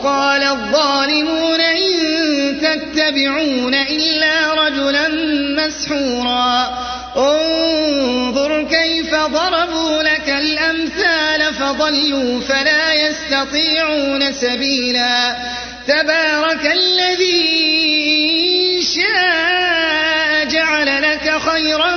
وقال الظالمون إن تتبعون إلا رجلا مسحورا. انظر كيف ضربوا لك الأمثال فضلوا فلا يستطيعون سبيلا. تبارك الذي شاء جعل لك خيرا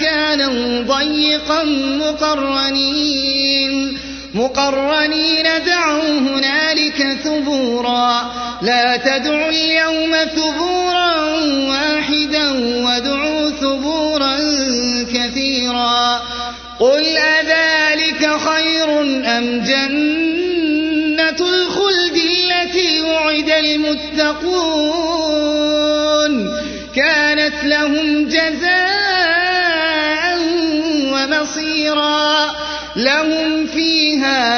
مكانا ضيقا مقرنين. مقرنين دعوا هنالك ثبورا. لا تدعوا اليوم ثبورا واحدا وادعوا ثبورا كثيرا. قل أذلك خير أم جنة الخلد التي وعد المتقون؟ كانت لهم جزاء ومصيرا لهم فيها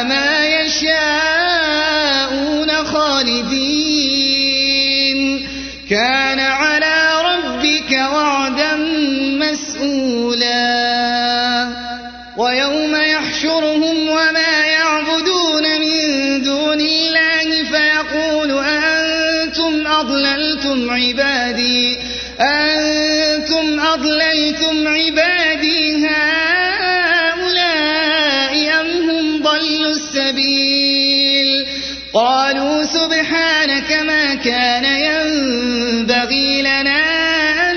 قالوا سبحانك ما كان ينبغي لنا أن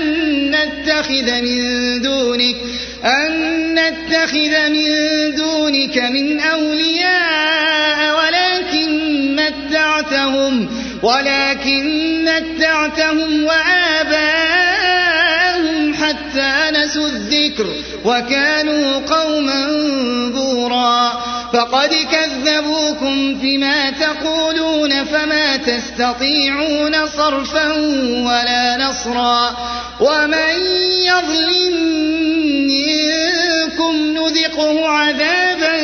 نتخذ من دونك أن نتخذ من دونك من أولياء ولكن متعتهم ولكن متعتهم وآباءهم حتى نسوا الذكر وكانوا قوما بورا. فقد كذبوكم فيما تقولون فما تستطيعون صرفا ولا نصرا ومن يظلم منكم نذقه عذابا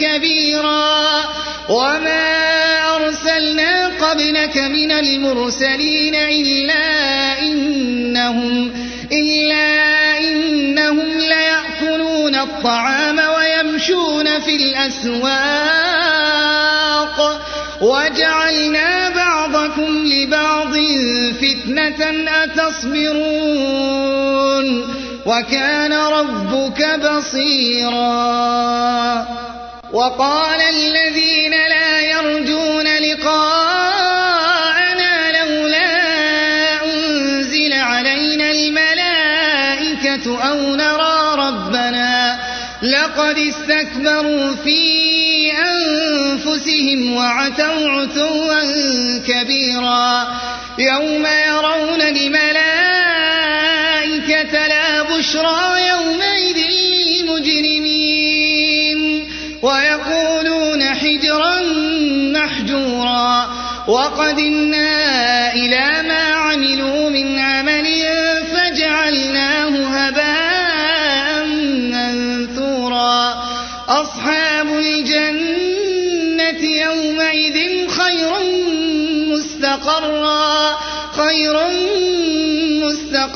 كبيرا وما أرسلنا قبلك من المرسلين إلا إنهم إلا إنهم ليأكلون الطعام ويمشون في الأسواق. وجعلنا بعضكم لبعض فتنة أتصبرون. وكان ربك بصيرا. وقال الذين لا يرجون الملائكة أو نرى لقد استكبروا في أنفسهم وعتوا عتوا كبيرا يوم يرون الملائكة لا بشرى يومئذ للمجرمين ويقولون حجرا محجورا وقدمنا إلى ما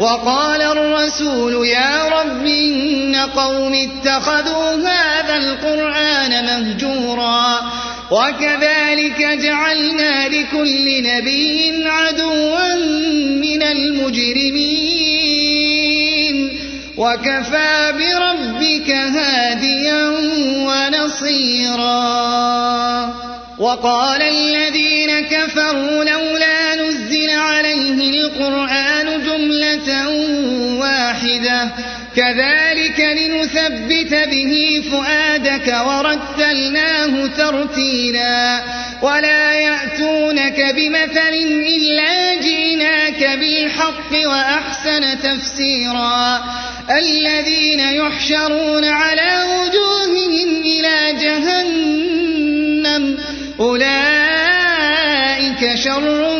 وقال الرسول يا رب إن قوم اتخذوا هذا القرآن مهجورا وكذلك جعلنا لكل نبي عدوا من المجرمين وكفى بربك هاديا ونصيرا وقال الذين كفروا لولا نزل عليه القرآن جملة واحدة. كذلك لنثبت به فؤادك ورتلناه ترتيلا. ولا يأتونك بمثل إلا جئناك بالحق وأحسن تفسيرا. الذين يحشرون على وجوههم إلى جهنم أولئك شر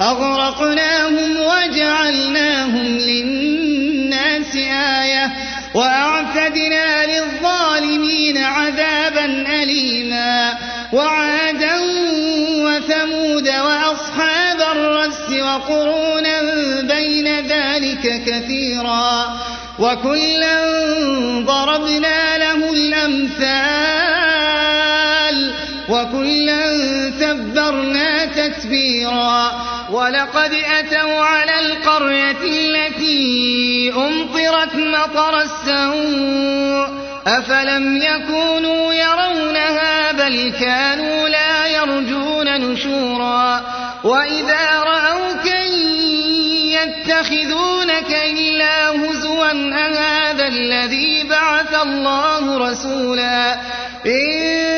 أغرقناهم وجعلناهم للناس آية وأعتدنا للظالمين عذابا أليما وعادا وثمود وأصحاب الرس وقرونا بين ذلك كثيرا وكلا ضربنا له الأمثال وكلا تبرنا تتبيرا ولقد أتوا على القرية التي أمطرت مطر السوء. أفلم يكونوا يرونها بل كانوا لا يرجون نشورا. وإذا رأوك يتخذونك إلا هزوا أهذا الذي بعث الله رسولا. إن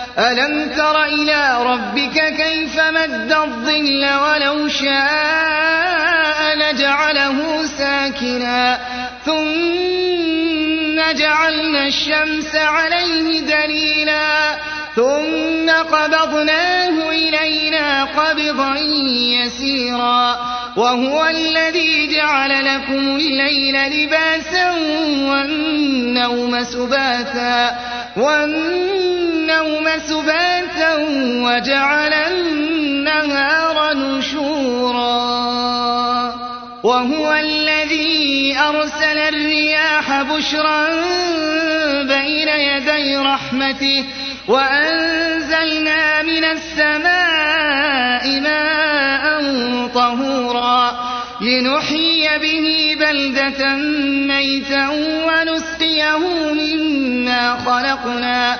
ألم تر إلى ربك كيف مد الظل ولو شاء لجعله ساكنا ثم جعلنا الشمس عليه دليلا ثم قبضناه إلينا قبضا يسيرا وهو الذي جعل لكم الليل لباسا والنوم سباتا والنوم سباتا وجعل النهار نشورا. وهو الذي أرسل الرياح بشرا بين يدي رحمته وأنزلنا من السماء ماء طهورا. لنحيي به بلدة ميتا ونسقيه مما خلقنا.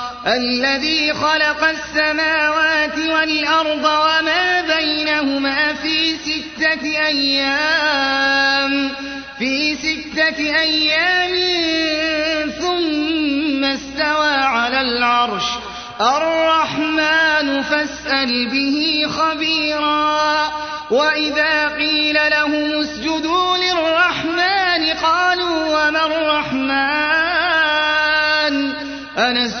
الذي خلق السماوات والأرض وما بينهما في ستة أيام في ستة أيام ثم استوى على العرش. الرحمن فاسأل به خبيرا. وإذا قيل لهم اسجدوا للرحمن قالوا وما الرحمن؟ أنسجد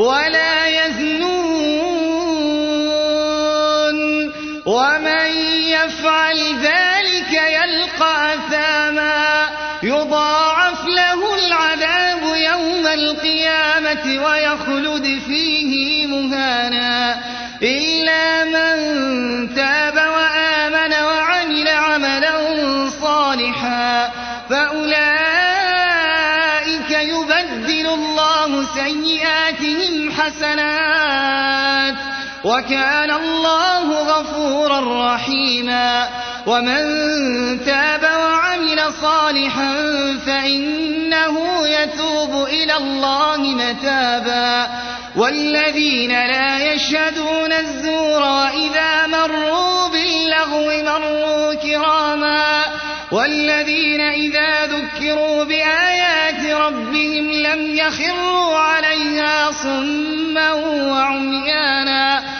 ولا يزنون ومن يفعل ذلك يلقى أثاما يضاعف له العذاب يوم القيامة ويخلد فيه مهانا وكان الله غفورا رحيما. ومن تاب وعمل صالحا فإنه يتوب إلى الله متابا. والذين لا يشهدون الزور وإذا مروا باللغو مروا كراما. والذين إذا ذكروا بآيات ربهم لم يخروا عليها صما وعميانا.